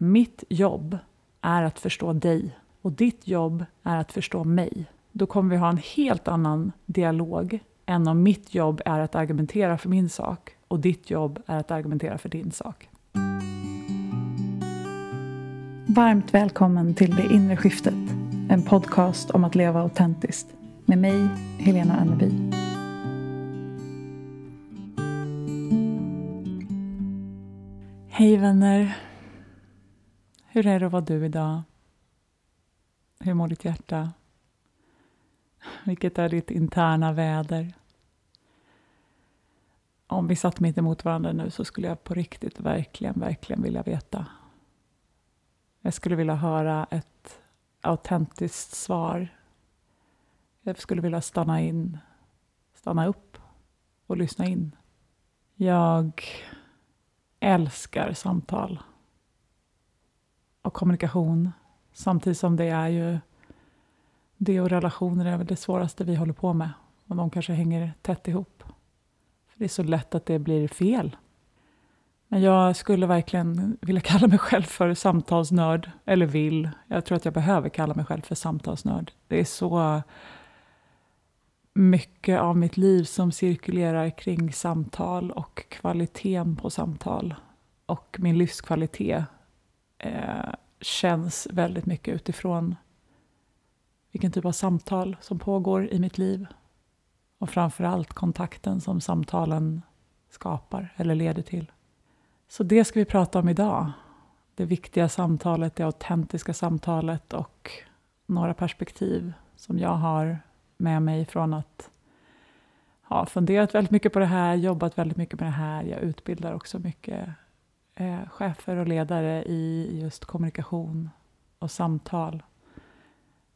mitt jobb är att förstå dig och ditt jobb är att förstå mig. Då kommer vi ha en helt annan dialog än om mitt jobb är att argumentera för min sak och ditt jobb är att argumentera för din sak. Varmt välkommen till Det inre skiftet, en podcast om att leva autentiskt med mig, Helena Anneby. Hej vänner! Hur är det att vara du idag? Hur mår ditt hjärta? Vilket är ditt interna väder? Om vi satt mitt emot varandra nu så skulle jag på riktigt verkligen, verkligen vilja veta. Jag skulle vilja höra ett autentiskt svar. Jag skulle vilja stanna in, stanna upp och lyssna in. Jag älskar samtal och kommunikation samtidigt som det är ju det och relationer är väl det svåraste vi håller på med och de kanske hänger tätt ihop. För Det är så lätt att det blir fel. Men jag skulle verkligen vilja kalla mig själv för samtalsnörd, eller vill. Jag tror att jag behöver kalla mig själv för samtalsnörd. Det är så mycket av mitt liv som cirkulerar kring samtal och kvaliteten på samtal. Och min livskvalitet eh, känns väldigt mycket utifrån vilken typ av samtal som pågår i mitt liv. Och framför allt kontakten som samtalen skapar eller leder till. Så det ska vi prata om idag. Det viktiga samtalet, det autentiska samtalet och några perspektiv som jag har med mig från att ha funderat väldigt mycket på det här, jobbat väldigt mycket med det här. Jag utbildar också mycket eh, chefer och ledare i just kommunikation och samtal.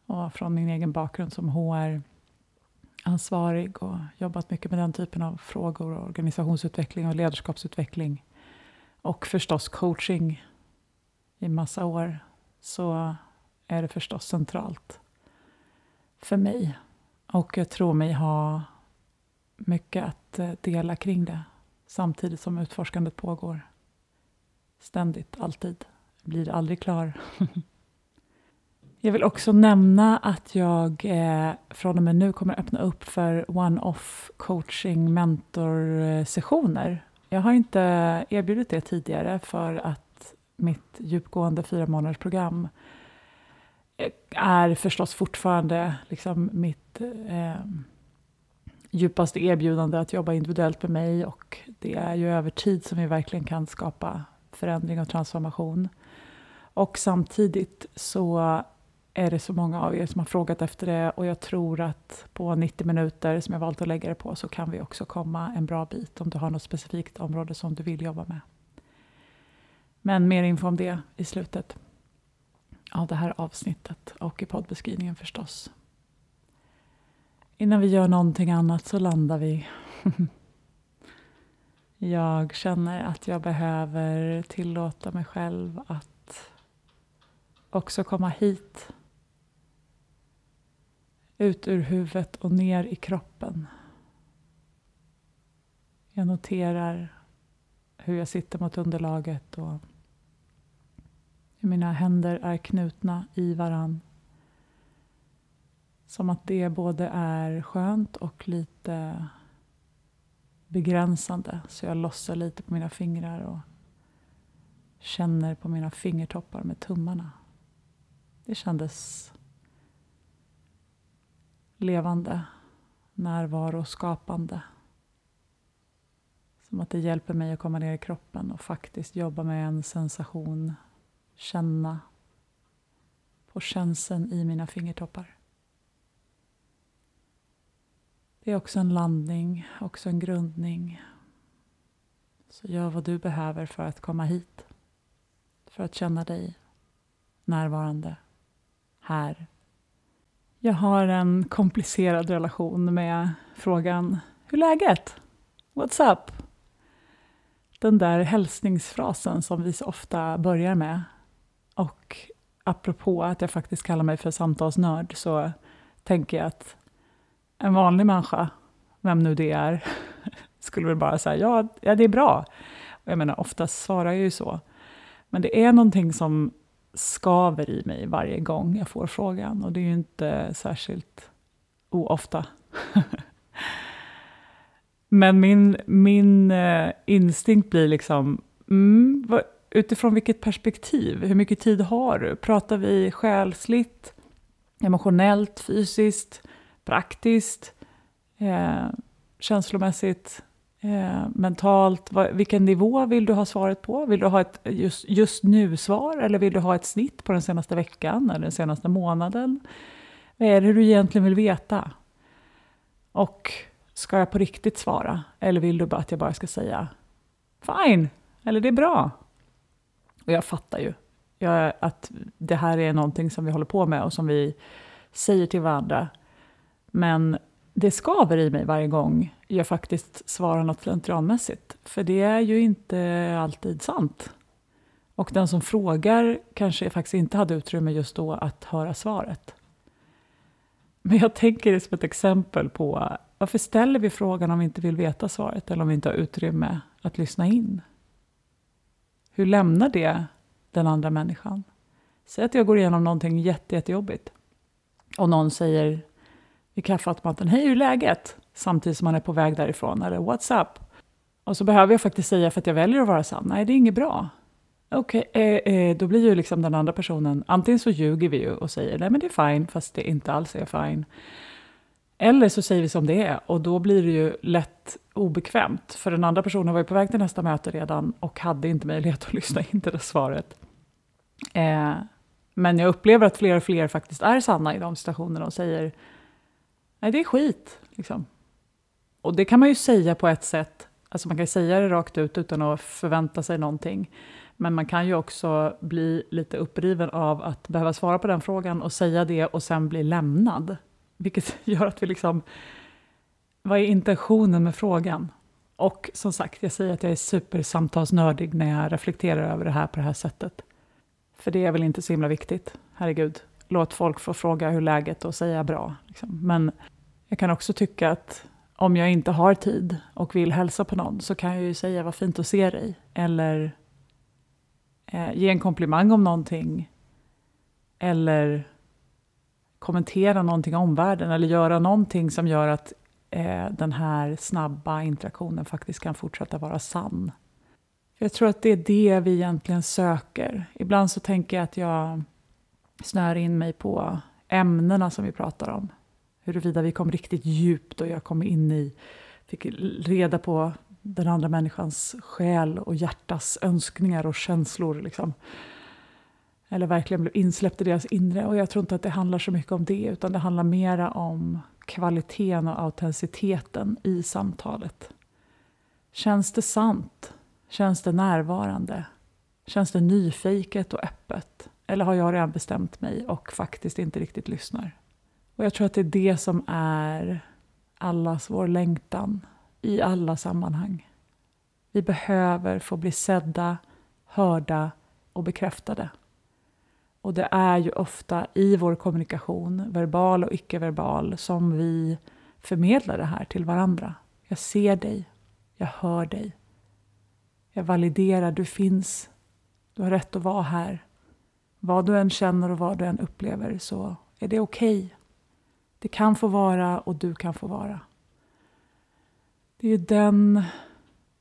Och från min egen bakgrund som HR-ansvarig och jobbat mycket med den typen av frågor, organisationsutveckling och ledarskapsutveckling. Och förstås coaching i massa år, så är det förstås centralt för mig och jag tror mig ha mycket att eh, dela kring det samtidigt som utforskandet pågår. Ständigt, alltid. Jag blir aldrig klar. jag vill också nämna att jag eh, från och med nu kommer öppna upp för one-off coaching mentorsessioner. Eh, jag har inte erbjudit det tidigare för att mitt djupgående fyra månaders program eh, är förstås fortfarande liksom mitt eh, djupaste erbjudande att jobba individuellt med mig och det är ju över tid som vi verkligen kan skapa förändring och transformation. Och samtidigt så är det så många av er som har frågat efter det och jag tror att på 90 minuter som jag valt att lägga det på så kan vi också komma en bra bit om du har något specifikt område som du vill jobba med. Men mer info om det i slutet av det här avsnittet och i poddbeskrivningen förstås. Innan vi gör någonting annat så landar vi. jag känner att jag behöver tillåta mig själv att också komma hit. Ut ur huvudet och ner i kroppen. Jag noterar hur jag sitter mot underlaget och hur mina händer är knutna i varann. Som att det både är skönt och lite begränsande. Så jag lossar lite på mina fingrar och känner på mina fingertoppar med tummarna. Det kändes levande, närvaro, skapande. Som att det hjälper mig att komma ner i kroppen och faktiskt jobba med en sensation känna på känseln i mina fingertoppar. Det är också en landning, också en grundning. Så gör vad du behöver för att komma hit. För att känna dig närvarande, här. Jag har en komplicerad relation med frågan Hur är läget? What's up? Den där hälsningsfrasen som vi så ofta börjar med och apropå att jag faktiskt kallar mig för samtalsnörd så tänker jag att en vanlig människa, vem nu det är, skulle väl bara säga ja, ja det är bra. Och jag menar, oftast svarar jag ju så. Men det är någonting som skaver i mig varje gång jag får frågan och det är ju inte särskilt oofta. Men min, min eh, instinkt blir liksom, mm, utifrån vilket perspektiv? Hur mycket tid har du? Pratar vi själsligt, emotionellt, fysiskt, praktiskt, eh, känslomässigt, eh, mentalt? Vad, vilken nivå vill du ha svaret på? Vill du ha ett just, just nu-svar eller vill du ha ett snitt på den senaste veckan eller den senaste månaden? Vad är det du egentligen vill veta? Och ska jag på riktigt svara? Eller vill du bara att jag bara ska säga fine, eller det är bra? Och jag fattar ju jag, att det här är någonting som vi håller på med och som vi säger till varandra. Men det skaver i mig varje gång jag faktiskt svarar något slentrianmässigt. För det är ju inte alltid sant. Och den som frågar kanske faktiskt inte hade utrymme just då att höra svaret. Men jag tänker det som ett exempel på varför ställer vi frågan om vi inte vill veta svaret eller om vi inte har utrymme att lyssna in? Hur lämnar det den andra människan? Säg att jag går igenom någonting jätte, jättejobbigt och någon säger i kaffeautomaten, hej hur är läget? Samtidigt som man är på väg därifrån, eller what's up? Och så behöver jag faktiskt säga för att jag väljer att vara sann, nej det är inget bra. Okej, okay, eh, eh, då blir ju liksom den andra personen, antingen så ljuger vi ju och säger nej men det är fine, fast det inte alls är fine. Eller så säger vi som det är och då blir det ju lätt obekvämt. För den andra personen var ju på väg till nästa möte redan och hade inte möjlighet att lyssna in till det svaret. Eh, men jag upplever att fler och fler faktiskt är sanna i de situationerna och säger nej det är skit. Liksom. Och det kan man ju säga på ett sätt, alltså man kan säga det rakt ut utan att förvänta sig någonting. Men man kan ju också bli lite uppriven av att behöva svara på den frågan och säga det och sen bli lämnad. Vilket gör att vi liksom, vad är intentionen med frågan? Och som sagt, jag säger att jag är supersamtalsnördig när jag reflekterar över det här på det här sättet. För det är väl inte så himla viktigt, herregud. Låt folk få fråga hur läget och säga bra. Liksom. Men jag kan också tycka att om jag inte har tid och vill hälsa på någon så kan jag ju säga vad fint att se dig. Eller eh, ge en komplimang om någonting. Eller kommentera någonting om världen eller göra någonting som gör att eh, den här snabba interaktionen faktiskt kan fortsätta vara sann. Jag tror att det är det vi egentligen söker. Ibland så tänker jag att jag snör in mig på ämnena som vi pratar om. Huruvida vi kom riktigt djupt och jag kom in i, fick reda på den andra människans själ och hjärtas önskningar och känslor. Liksom eller verkligen blev insläppt i deras inre. Och jag tror inte att det handlar så mycket om det, utan det handlar mera om kvaliteten och autenticiteten i samtalet. Känns det sant? Känns det närvarande? Känns det nyfiket och öppet? Eller har jag redan bestämt mig och faktiskt inte riktigt lyssnar? Och jag tror att det är det som är allas vår längtan i alla sammanhang. Vi behöver få bli sedda, hörda och bekräftade. Och det är ju ofta i vår kommunikation, verbal och icke-verbal, som vi förmedlar det här till varandra. Jag ser dig, jag hör dig. Jag validerar, du finns, du har rätt att vara här. Vad du än känner och vad du än upplever så är det okej. Okay. Det kan få vara och du kan få vara. Det är den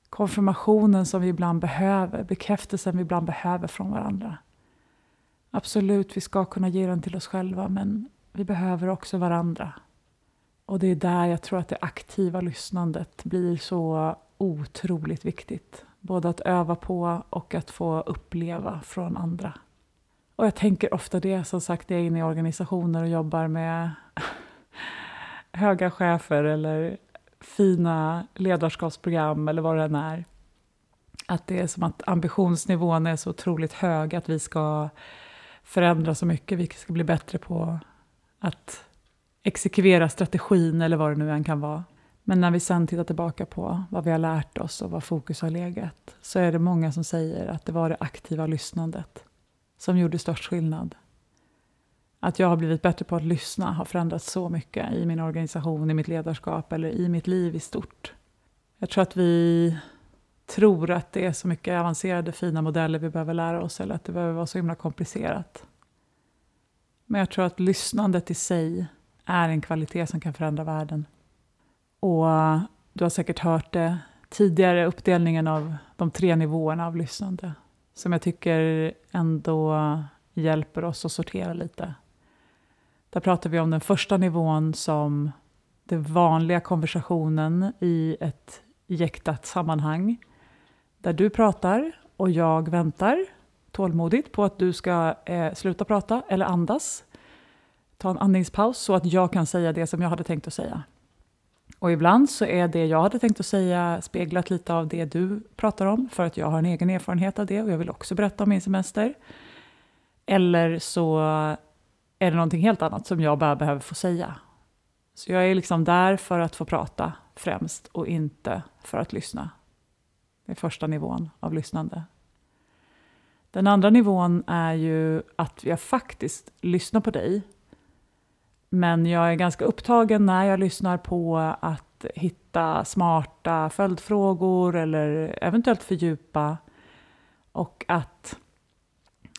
konfirmationen som vi ibland behöver, bekräftelsen vi ibland behöver från varandra. Absolut, vi ska kunna ge den till oss själva, men vi behöver också varandra. Och det är där jag tror att det aktiva lyssnandet blir så otroligt viktigt. Både att öva på och att få uppleva från andra. Och jag tänker ofta det, som sagt, jag är inne i organisationer och jobbar med höga chefer eller fina ledarskapsprogram eller vad det än är. Att det är som att ambitionsnivån är så otroligt hög att vi ska förändra så mycket. Vi ska bli bättre på att exekvera strategin eller vad det nu än kan vara. Men när vi sen tittar tillbaka på vad vi har lärt oss och vad fokus har legat så är det många som säger att det var det aktiva lyssnandet som gjorde störst skillnad. Att jag har blivit bättre på att lyssna har förändrats så mycket i min organisation, i mitt ledarskap eller i mitt liv i stort. Jag tror att vi tror att det är så mycket avancerade fina modeller vi behöver lära oss eller att det behöver vara så himla komplicerat. Men jag tror att lyssnandet i sig är en kvalitet som kan förändra världen. Och du har säkert hört det tidigare, uppdelningen av de tre nivåerna av lyssnande, som jag tycker ändå hjälper oss att sortera lite. Där pratar vi om den första nivån som den vanliga konversationen i ett jäktat sammanhang, där du pratar och jag väntar tålmodigt på att du ska eh, sluta prata eller andas. Ta en andningspaus så att jag kan säga det som jag hade tänkt att säga. Och ibland så är det jag hade tänkt att säga speglat lite av det du pratar om, för att jag har en egen erfarenhet av det och jag vill också berätta om min semester. Eller så är det någonting helt annat som jag bara behöver få säga. Så jag är liksom där för att få prata främst och inte för att lyssna. Det är första nivån av lyssnande. Den andra nivån är ju att jag faktiskt lyssnar på dig. Men jag är ganska upptagen när jag lyssnar på att hitta smarta följdfrågor eller eventuellt fördjupa. Och att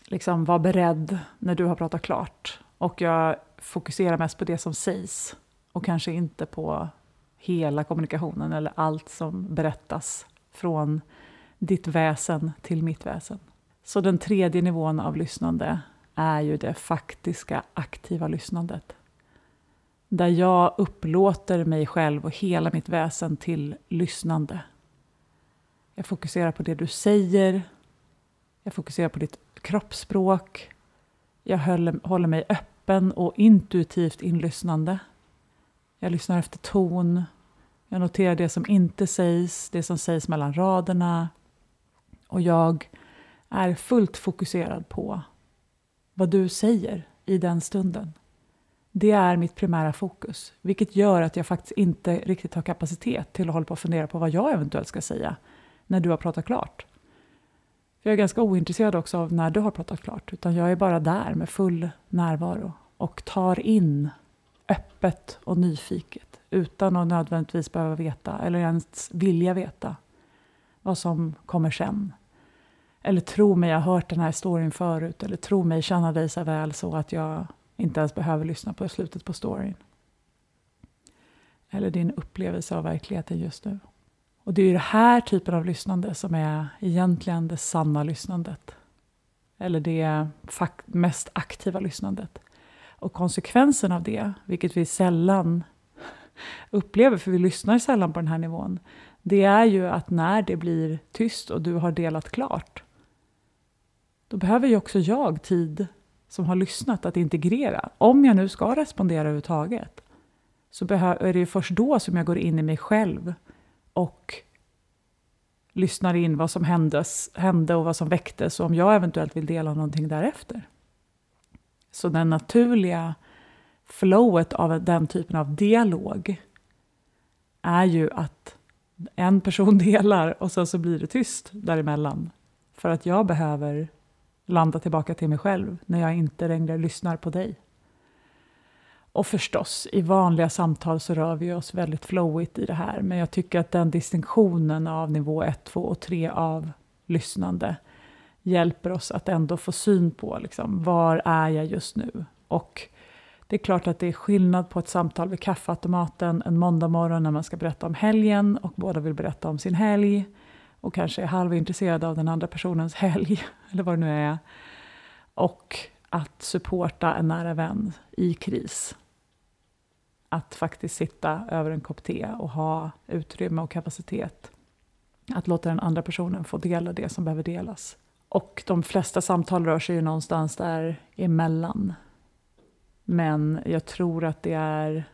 liksom vara beredd när du har pratat klart. Och jag fokuserar mest på det som sägs och kanske inte på hela kommunikationen eller allt som berättas från ditt väsen till mitt väsen. Så den tredje nivån av lyssnande är ju det faktiska aktiva lyssnandet. Där jag upplåter mig själv och hela mitt väsen till lyssnande. Jag fokuserar på det du säger. Jag fokuserar på ditt kroppsspråk. Jag håller mig öppen och intuitivt inlyssnande. Jag lyssnar efter ton. Jag noterar det som inte sägs, det som sägs mellan raderna. Och jag är fullt fokuserad på vad du säger i den stunden. Det är mitt primära fokus, vilket gör att jag faktiskt inte riktigt har kapacitet till att hålla på och fundera på vad jag eventuellt ska säga när du har pratat klart. För jag är ganska ointresserad också av när du har pratat klart, utan jag är bara där med full närvaro och tar in öppet och nyfiket utan att nödvändigtvis behöva veta eller ens vilja veta vad som kommer sen. Eller tro mig, jag har hört den här storyn förut. Eller tro mig, känna dig så väl så att jag inte ens behöver lyssna på slutet på storyn. Eller din upplevelse av verkligheten just nu. Och det är ju den här typen av lyssnande som är egentligen det sanna lyssnandet. Eller det mest aktiva lyssnandet. Och konsekvensen av det, vilket vi sällan upplever, för vi lyssnar sällan på den här nivån, det är ju att när det blir tyst och du har delat klart, då behöver ju också jag tid som har lyssnat att integrera. Om jag nu ska respondera överhuvudtaget, så är det ju först då som jag går in i mig själv och lyssnar in vad som händes, hände och vad som väcktes och om jag eventuellt vill dela någonting därefter. Så det naturliga flowet av den typen av dialog är ju att en person delar och sen så blir det tyst däremellan. För att jag behöver landa tillbaka till mig själv när jag inte längre lyssnar på dig. Och förstås, i vanliga samtal så rör vi oss väldigt flowigt i det här, men jag tycker att den distinktionen av nivå 1, 2 och 3 av lyssnande hjälper oss att ändå få syn på liksom, var är jag just nu? Och det är klart att det är skillnad på ett samtal vid kaffeautomaten en måndag morgon när man ska berätta om helgen och båda vill berätta om sin helg och kanske är halvintresserade av den andra personens helg, eller vad det nu är. Och att supporta en nära vän i kris. Att faktiskt sitta över en kopp te och ha utrymme och kapacitet. Att låta den andra personen få dela det som behöver delas. Och de flesta samtal rör sig ju någonstans där emellan. Men jag tror att det är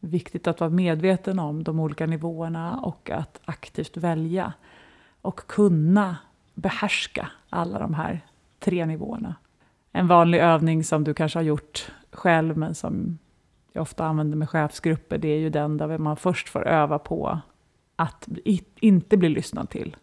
viktigt att vara medveten om de olika nivåerna och att aktivt välja och kunna behärska alla de här tre nivåerna. En vanlig övning som du kanske har gjort själv men som jag ofta använder med chefsgrupper det är ju den där man först får öva på att inte bli lyssnad till.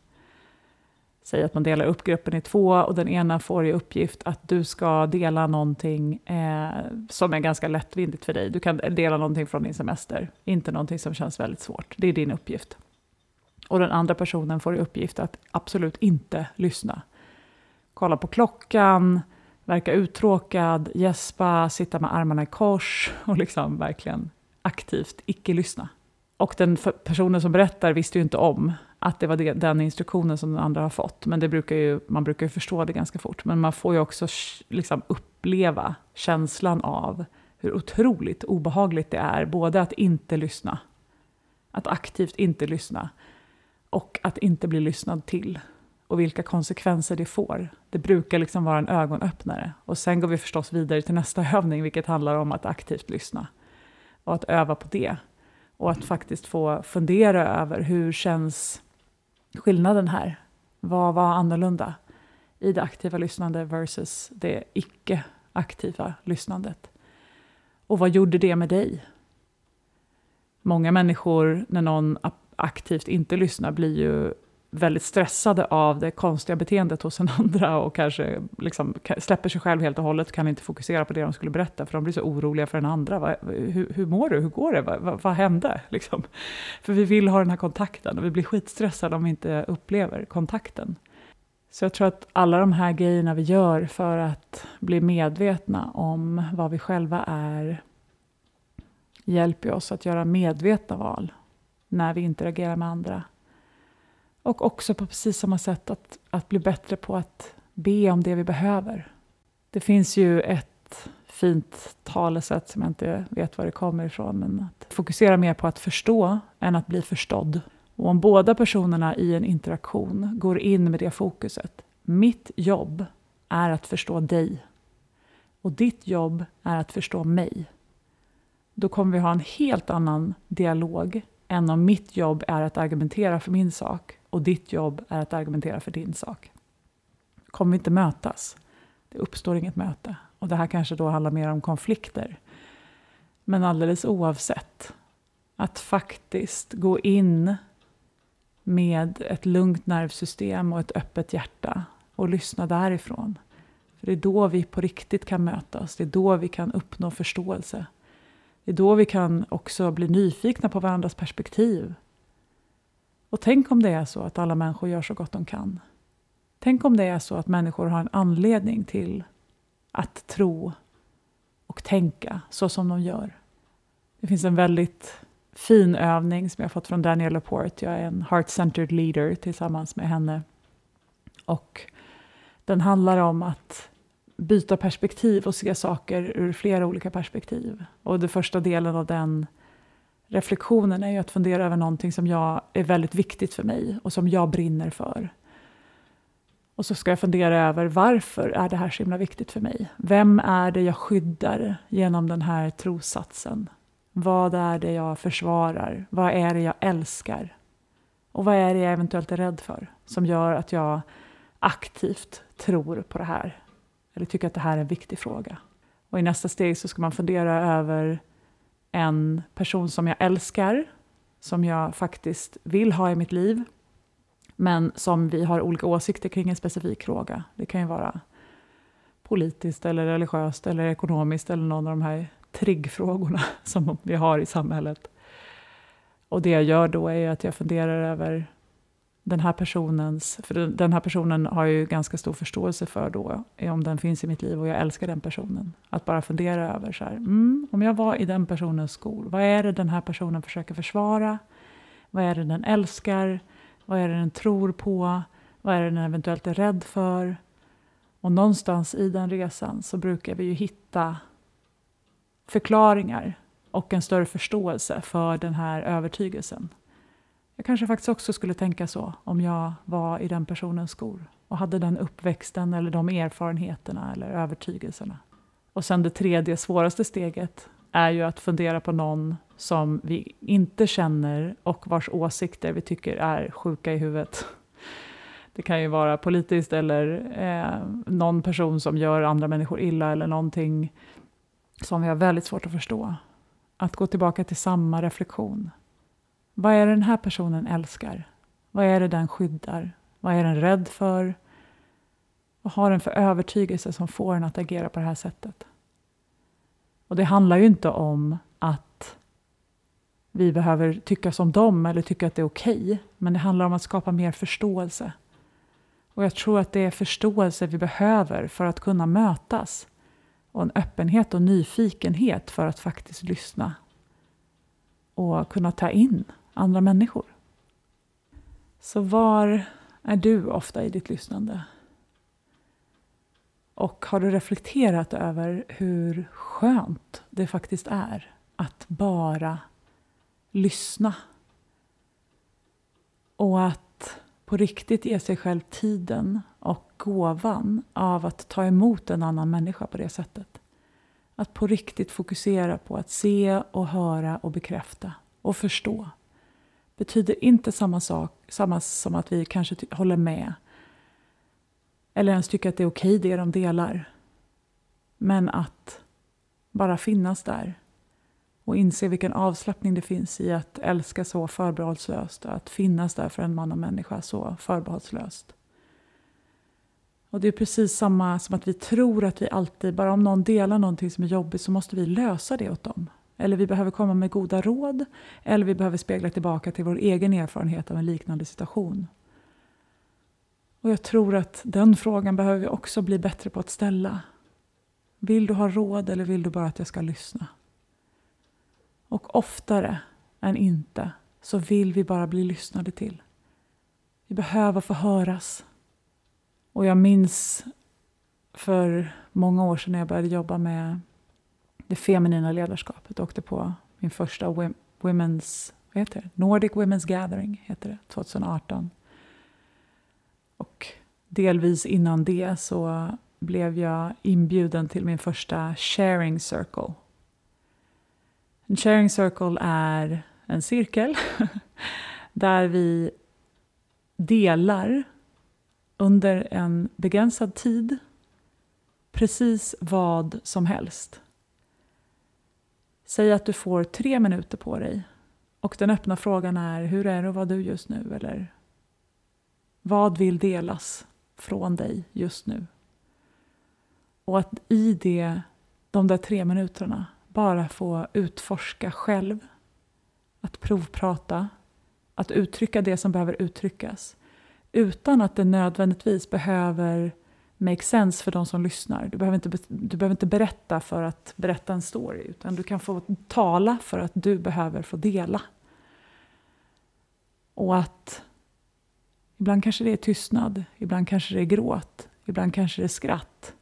Säg att man delar upp gruppen i två och den ena får i uppgift att du ska dela någonting eh, som är ganska lättvindigt för dig. Du kan dela någonting från din semester, inte någonting som känns väldigt svårt. Det är din uppgift. Och den andra personen får i uppgift att absolut inte lyssna. Kolla på klockan, verka uttråkad, gäspa, sitta med armarna i kors och liksom verkligen aktivt icke lyssna. Och den personen som berättar visste ju inte om att det var det, den instruktionen som den andra har fått. Men det brukar ju, man brukar ju förstå det ganska fort. Men man får ju också liksom uppleva känslan av hur otroligt obehagligt det är. Både att inte lyssna, att aktivt inte lyssna och att inte bli lyssnad till. Och vilka konsekvenser det får. Det brukar liksom vara en ögonöppnare. Och sen går vi förstås vidare till nästa övning, vilket handlar om att aktivt lyssna. Och att öva på det. Och att faktiskt få fundera över hur känns skillnaden här? Vad var annorlunda i det aktiva lyssnandet versus det icke-aktiva lyssnandet? Och vad gjorde det med dig? Många människor, när någon aktivt inte lyssnar, blir ju väldigt stressade av det konstiga beteendet hos den andra och kanske liksom släpper sig själv helt och hållet, kan inte fokusera på det de skulle berätta, för de blir så oroliga för den andra. Va, hur, hur mår du? Hur går det? Va, va, vad hände? Liksom. För vi vill ha den här kontakten och vi blir skitstressade om vi inte upplever kontakten. Så jag tror att alla de här grejerna vi gör för att bli medvetna om vad vi själva är hjälper oss att göra medvetna val när vi interagerar med andra. Och också på precis samma sätt att, att bli bättre på att be om det vi behöver. Det finns ju ett fint talesätt som jag inte vet var det kommer ifrån, men att fokusera mer på att förstå än att bli förstådd. Och om båda personerna i en interaktion går in med det fokuset, mitt jobb är att förstå dig och ditt jobb är att förstå mig, då kommer vi ha en helt annan dialog än om mitt jobb är att argumentera för min sak och ditt jobb är att argumentera för din sak. Kommer vi inte mötas? Det uppstår inget möte. Och det här kanske då handlar mer om konflikter. Men alldeles oavsett, att faktiskt gå in med ett lugnt nervsystem och ett öppet hjärta och lyssna därifrån. För Det är då vi på riktigt kan mötas, det är då vi kan uppnå förståelse. Det är då vi kan också bli nyfikna på varandras perspektiv och tänk om det är så att alla människor gör så gott de kan. Tänk om det är så att människor har en anledning till att tro och tänka så som de gör. Det finns en väldigt fin övning som jag fått från Daniel Laporte. Jag är en heart-centered leader tillsammans med henne. Och den handlar om att byta perspektiv och se saker ur flera olika perspektiv. Och den första delen av den reflektionen är ju att fundera över någonting som jag är väldigt viktigt för mig och som jag brinner för. Och så ska jag fundera över varför är det här så himla viktigt för mig? Vem är det jag skyddar genom den här trossatsen? Vad är det jag försvarar? Vad är det jag älskar? Och vad är det jag eventuellt är rädd för som gör att jag aktivt tror på det här? Eller tycker att det här är en viktig fråga. Och i nästa steg så ska man fundera över en person som jag älskar, som jag faktiskt vill ha i mitt liv, men som vi har olika åsikter kring en specifik fråga. Det kan ju vara politiskt, eller religiöst, eller ekonomiskt, eller någon av de här triggfrågorna som vi har i samhället. Och det jag gör då är att jag funderar över den här personens, för den här personen har jag ju ganska stor förståelse för då, eh, om den finns i mitt liv och jag älskar den personen. Att bara fundera över så här, mm, om jag var i den personens skor, vad är det den här personen försöker försvara? Vad är det den älskar? Vad är det den tror på? Vad är det den eventuellt är rädd för? Och någonstans i den resan så brukar vi ju hitta förklaringar och en större förståelse för den här övertygelsen. Jag kanske faktiskt också skulle tänka så om jag var i den personens skor och hade den uppväxten eller de erfarenheterna eller övertygelserna. Och sen det tredje, svåraste steget är ju att fundera på någon som vi inte känner och vars åsikter vi tycker är sjuka i huvudet. Det kan ju vara politiskt eller eh, någon person som gör andra människor illa eller någonting som vi har väldigt svårt att förstå. Att gå tillbaka till samma reflektion. Vad är det den här personen älskar? Vad är det den skyddar? Vad är den rädd för? Vad har den för övertygelse som får den att agera på det här sättet? Och det handlar ju inte om att vi behöver tycka som dem eller tycka att det är okej. Okay. Men det handlar om att skapa mer förståelse. Och jag tror att det är förståelse vi behöver för att kunna mötas. Och en öppenhet och nyfikenhet för att faktiskt lyssna. Och kunna ta in andra människor. Så var är du ofta i ditt lyssnande? Och har du reflekterat över hur skönt det faktiskt är att bara lyssna? Och att på riktigt ge sig själv tiden och gåvan av att ta emot en annan människa på det sättet. Att på riktigt fokusera på att se och höra och bekräfta och förstå betyder inte samma sak samma som att vi kanske håller med eller ens tycker att det är okej det de delar. Men att bara finnas där och inse vilken avslappning det finns i att älska så förbehållslöst. Att finnas där för en man och människa så förbehållslöst. Och det är precis samma som att vi tror att vi alltid, bara om någon delar någonting som är jobbigt så måste vi lösa det åt dem. Eller vi behöver komma med goda råd. Eller vi behöver spegla tillbaka till vår egen erfarenhet av en liknande situation. Och jag tror att den frågan behöver vi också bli bättre på att ställa. Vill du ha råd eller vill du bara att jag ska lyssna? Och oftare än inte så vill vi bara bli lyssnade till. Vi behöver få höras. Och jag minns för många år sedan när jag började jobba med det feminina ledarskapet. Jag åkte på min första women's, vad heter det? Nordic Women's Gathering heter det, 2018. Och delvis innan det så blev jag inbjuden till min första sharing circle. En sharing circle är en cirkel där vi delar under en begränsad tid precis vad som helst. Säg att du får tre minuter på dig och den öppna frågan är hur är det att vara du just nu? Eller vad vill delas från dig just nu? Och att i det, de där tre minuterna bara få utforska själv. Att provprata, att uttrycka det som behöver uttryckas utan att det nödvändigtvis behöver make sense för de som lyssnar. Du behöver, inte, du behöver inte berätta för att berätta en story utan du kan få tala för att du behöver få dela. Och att ibland kanske det är tystnad, ibland kanske det är gråt, ibland kanske det är skratt.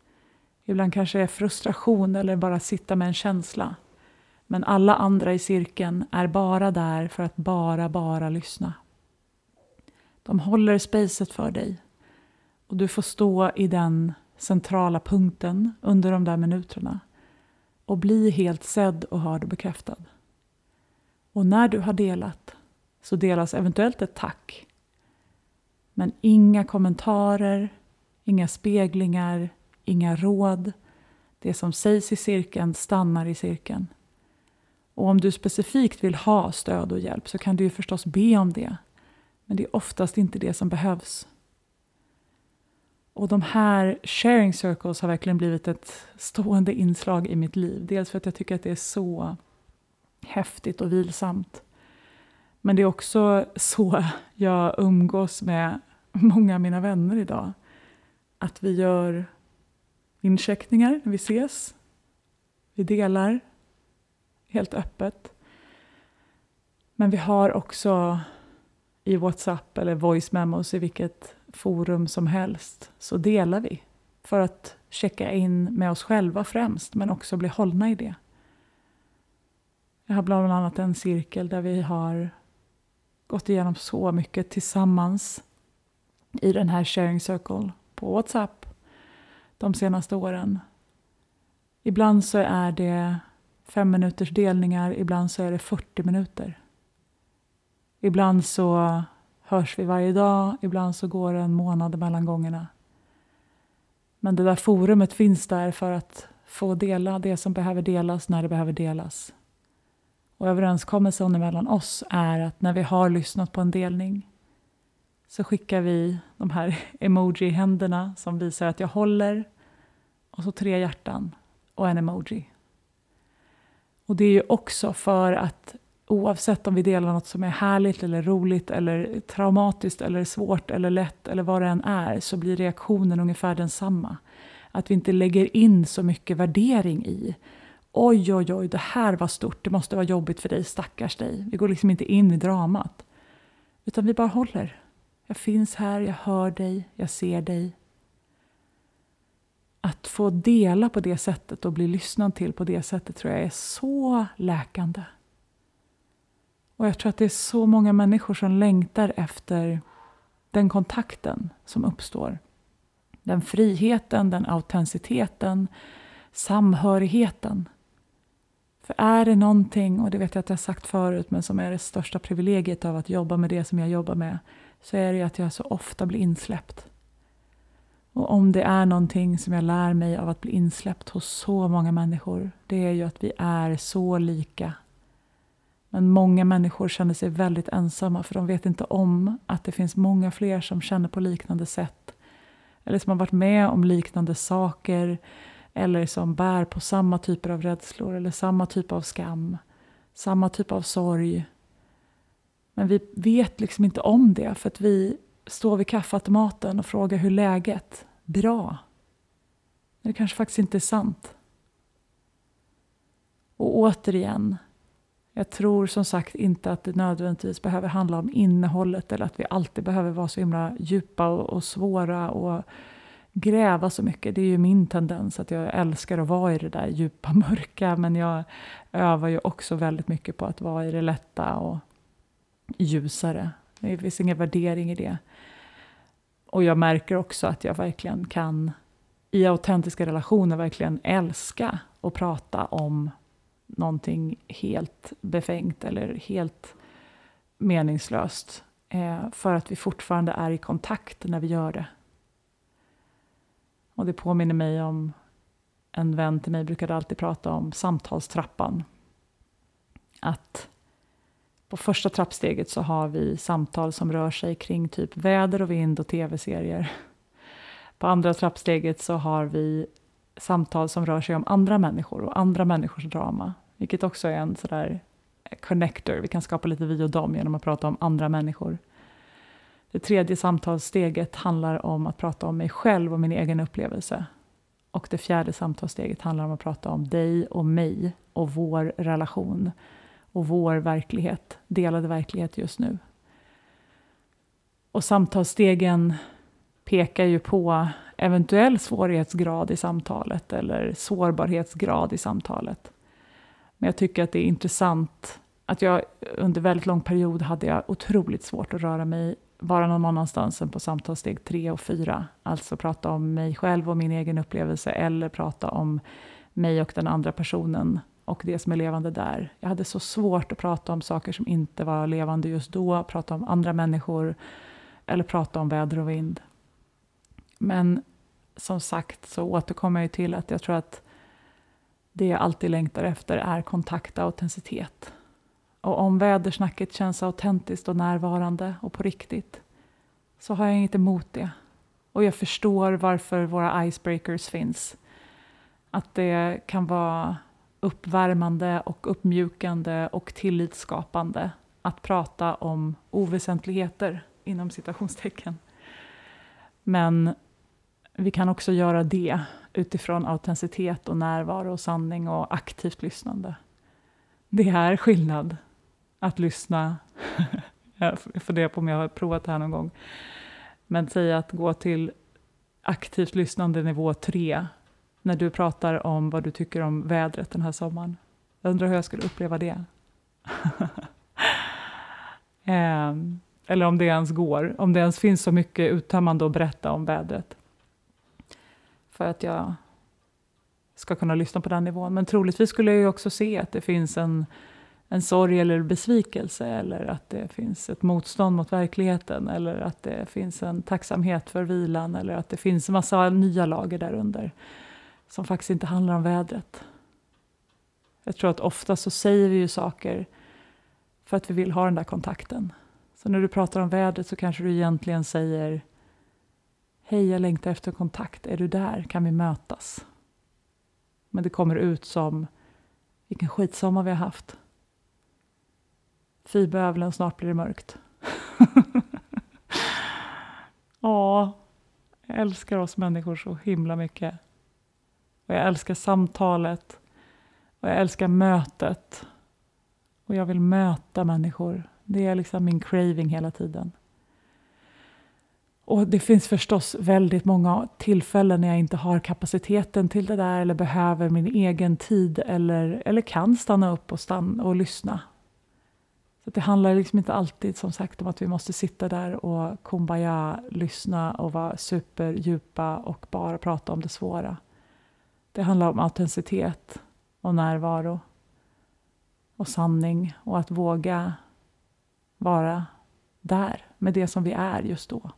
Ibland kanske det är frustration eller bara sitta med en känsla. Men alla andra i cirkeln är bara där för att bara, bara lyssna. De håller spacet för dig. Och du får stå i den centrala punkten under de där minuterna och bli helt sedd och hörd och bekräftad. Och när du har delat så delas eventuellt ett tack. Men inga kommentarer, inga speglingar, inga råd. Det som sägs i cirkeln stannar i cirkeln. Och om du specifikt vill ha stöd och hjälp så kan du ju förstås be om det. Men det är oftast inte det som behövs. Och de här sharing circles har verkligen blivit ett stående inslag i mitt liv. Dels för att jag tycker att det är så häftigt och vilsamt. Men det är också så jag umgås med många av mina vänner idag. Att vi gör incheckningar när vi ses. Vi delar helt öppet. Men vi har också i Whatsapp eller voice memos i vilket forum som helst så delar vi för att checka in med oss själva främst men också bli hållna i det. Jag har bland annat en cirkel där vi har gått igenom så mycket tillsammans i den här sharing circle på Whatsapp de senaste åren. Ibland så är det fem minuters delningar, ibland så är det 40 minuter. Ibland så hörs vi varje dag, ibland så går det en månad mellan gångerna. Men det där forumet finns där för att få dela det som behöver delas när det behöver delas. Och överenskommelsen mellan oss är att när vi har lyssnat på en delning så skickar vi de här emoji-händerna som visar att jag håller och så tre hjärtan och en emoji. Och det är ju också för att oavsett om vi delar något som är härligt eller roligt eller traumatiskt eller svårt eller lätt eller vad det än är så blir reaktionen ungefär densamma. Att vi inte lägger in så mycket värdering i oj, oj, oj, det här var stort, det måste vara jobbigt för dig, stackars dig. Vi går liksom inte in i dramat. Utan vi bara håller. Jag finns här, jag hör dig, jag ser dig. Att få dela på det sättet och bli lyssnad till på det sättet tror jag är så läkande. Och jag tror att det är så många människor som längtar efter den kontakten som uppstår. Den friheten, den autenticiteten, samhörigheten. För är det någonting, och det vet jag att jag sagt förut, men som är det största privilegiet av att jobba med det som jag jobbar med, så är det att jag så ofta blir insläppt. Och om det är någonting som jag lär mig av att bli insläppt hos så många människor, det är ju att vi är så lika. Men många människor känner sig väldigt ensamma för de vet inte om att det finns många fler som känner på liknande sätt. Eller som har varit med om liknande saker eller som bär på samma typer av rädslor eller samma typ av skam, samma typ av sorg. Men vi vet liksom inte om det för att vi står vid kaffeautomaten och frågar hur läget Bra. Men det kanske faktiskt inte är sant. Och återigen, jag tror som sagt inte att det nödvändigtvis behöver handla om innehållet eller att vi alltid behöver vara så himla djupa och, och svåra och gräva så mycket. Det är ju min tendens att jag älskar att vara i det där djupa mörka men jag övar ju också väldigt mycket på att vara i det lätta och ljusare. Det finns ingen värdering i det. Och jag märker också att jag verkligen kan i autentiska relationer verkligen älska och prata om någonting helt befängt eller helt meningslöst. Eh, för att vi fortfarande är i kontakt när vi gör det. Och det påminner mig om en vän till mig brukade alltid prata om samtalstrappan. Att på första trappsteget så har vi samtal som rör sig kring typ väder och vind och tv-serier. På andra trappsteget så har vi samtal som rör sig om andra människor och andra människors drama, vilket också är en sådär connector. Vi kan skapa lite vi och dem genom att prata om andra människor. Det tredje samtalssteget handlar om att prata om mig själv och min egen upplevelse. Och det fjärde samtalssteget handlar om att prata om dig och mig och vår relation och vår verklighet, delade verklighet just nu. Och samtalsstegen pekar ju på eventuell svårighetsgrad i samtalet eller sårbarhetsgrad i samtalet. Men jag tycker att det är intressant att jag under väldigt lång period hade jag otroligt svårt att röra mig bara någon annanstans än på samtalssteg tre och fyra. Alltså prata om mig själv och min egen upplevelse eller prata om mig och den andra personen och det som är levande där. Jag hade så svårt att prata om saker som inte var levande just då, prata om andra människor eller prata om väder och vind. Men som sagt så återkommer jag till att jag tror att det jag alltid längtar efter är kontakt och autenticitet. Och om vädersnacket känns autentiskt och närvarande och på riktigt så har jag inget emot det. Och jag förstår varför våra icebreakers finns. Att det kan vara uppvärmande och uppmjukande och tillitsskapande att prata om oväsentligheter inom citationstecken. Men vi kan också göra det utifrån autenticitet och närvaro och sanning och aktivt lyssnande. Det är skillnad att lyssna. jag funderar på om jag har provat det här någon gång. Men säg att gå till aktivt lyssnande nivå 3 när du pratar om vad du tycker om vädret den här sommaren. Jag undrar hur jag skulle uppleva det. eh, eller om det ens går, om det ens finns så mycket uttömmande att berätta om vädret. För att jag ska kunna lyssna på den nivån. Men troligtvis skulle jag också se att det finns en, en sorg eller besvikelse eller att det finns ett motstånd mot verkligheten eller att det finns en tacksamhet för vilan eller att det finns en massa nya lager därunder som faktiskt inte handlar om vädret. Jag tror att ofta så säger vi ju saker för att vi vill ha den där kontakten. Så när du pratar om vädret så kanske du egentligen säger Hej, jag längtar efter kontakt. Är du där? Kan vi mötas? Men det kommer ut som Vilken skitsommar vi har haft. Fy bövelen, snart blir det mörkt. Ja, jag älskar oss människor så himla mycket. Och jag älskar samtalet. Och jag älskar mötet. Och jag vill möta människor. Det är liksom min craving hela tiden. Och det finns förstås väldigt många tillfällen när jag inte har kapaciteten till det där eller behöver min egen tid eller, eller kan stanna upp och, stanna och lyssna. Så det handlar liksom inte alltid som sagt om att vi måste sitta där och kumbaya, lyssna och vara superdjupa och bara prata om det svåra. Det handlar om autenticitet och närvaro och sanning och att våga vara där med det som vi är just då.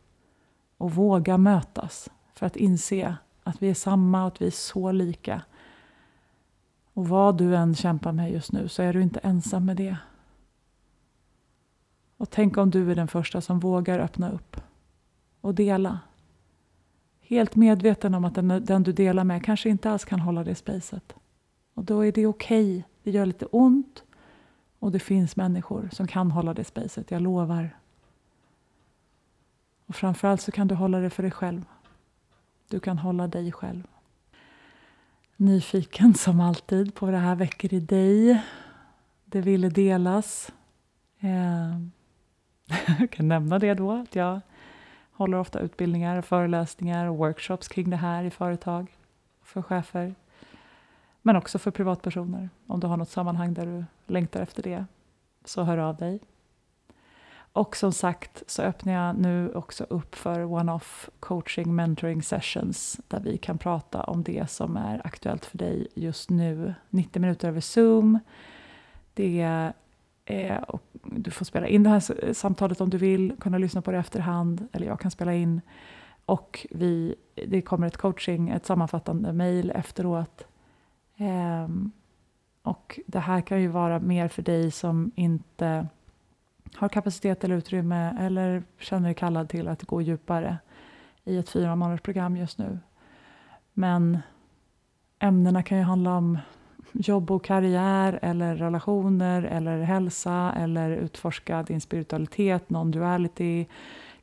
Och våga mötas för att inse att vi är samma och att vi är så lika. Och vad du än kämpar med just nu så är du inte ensam med det. Och tänk om du är den första som vågar öppna upp och dela. Helt medveten om att den, den du delar med kanske inte alls kan hålla det spacet. Och då är det okej. Okay. Det gör lite ont och det finns människor som kan hålla det spacet, jag lovar. Och framförallt så kan du hålla det för dig själv. Du kan hålla dig själv. Nyfiken som alltid på vad det här väcker i dig. Det ville delas. Eh, jag kan nämna det då, att jag håller ofta utbildningar, föreläsningar och workshops kring det här i företag för chefer. Men också för privatpersoner. Om du har något sammanhang där du längtar efter det, så hör av dig. Och som sagt så öppnar jag nu också upp för one-off coaching mentoring sessions där vi kan prata om det som är aktuellt för dig just nu. 90 minuter över Zoom. Det är, och du får spela in det här samtalet om du vill, kunna lyssna på det efterhand, eller jag kan spela in. Och vi, det kommer ett coaching, ett sammanfattande mejl efteråt. Eh, och det här kan ju vara mer för dig som inte har kapacitet eller utrymme eller känner dig kallad till att gå djupare i ett fyra månaders program just nu. Men ämnena kan ju handla om jobb och karriär eller relationer eller hälsa eller utforska din spiritualitet, non-duality,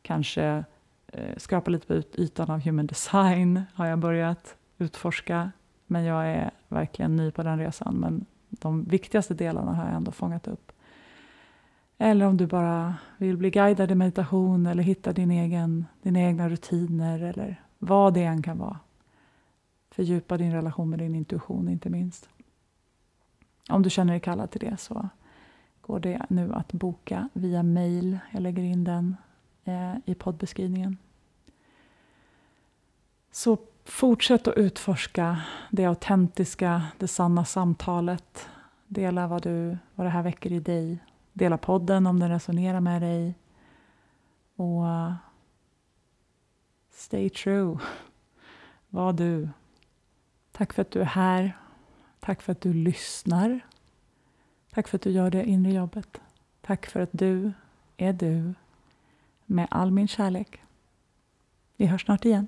kanske eh, skrapa lite på ytan av human design har jag börjat utforska. Men jag är verkligen ny på den resan. Men de viktigaste delarna har jag ändå fångat upp. Eller om du bara vill bli guidad i meditation eller hitta din egen, dina egna rutiner eller vad det än kan vara. Fördjupa din relation med din intuition inte minst. Om du känner dig kallad till det så går det nu att boka via mail. Jag lägger in den eh, i poddbeskrivningen. Så fortsätt att utforska det autentiska, det sanna samtalet. Dela vad, du, vad det här väcker i dig. Dela podden om den resonerar med dig. Och uh, stay true. Var du. Tack för att du är här. Tack för att du lyssnar. Tack för att du gör det inre jobbet. Tack för att du är du med all min kärlek. Vi hörs snart igen.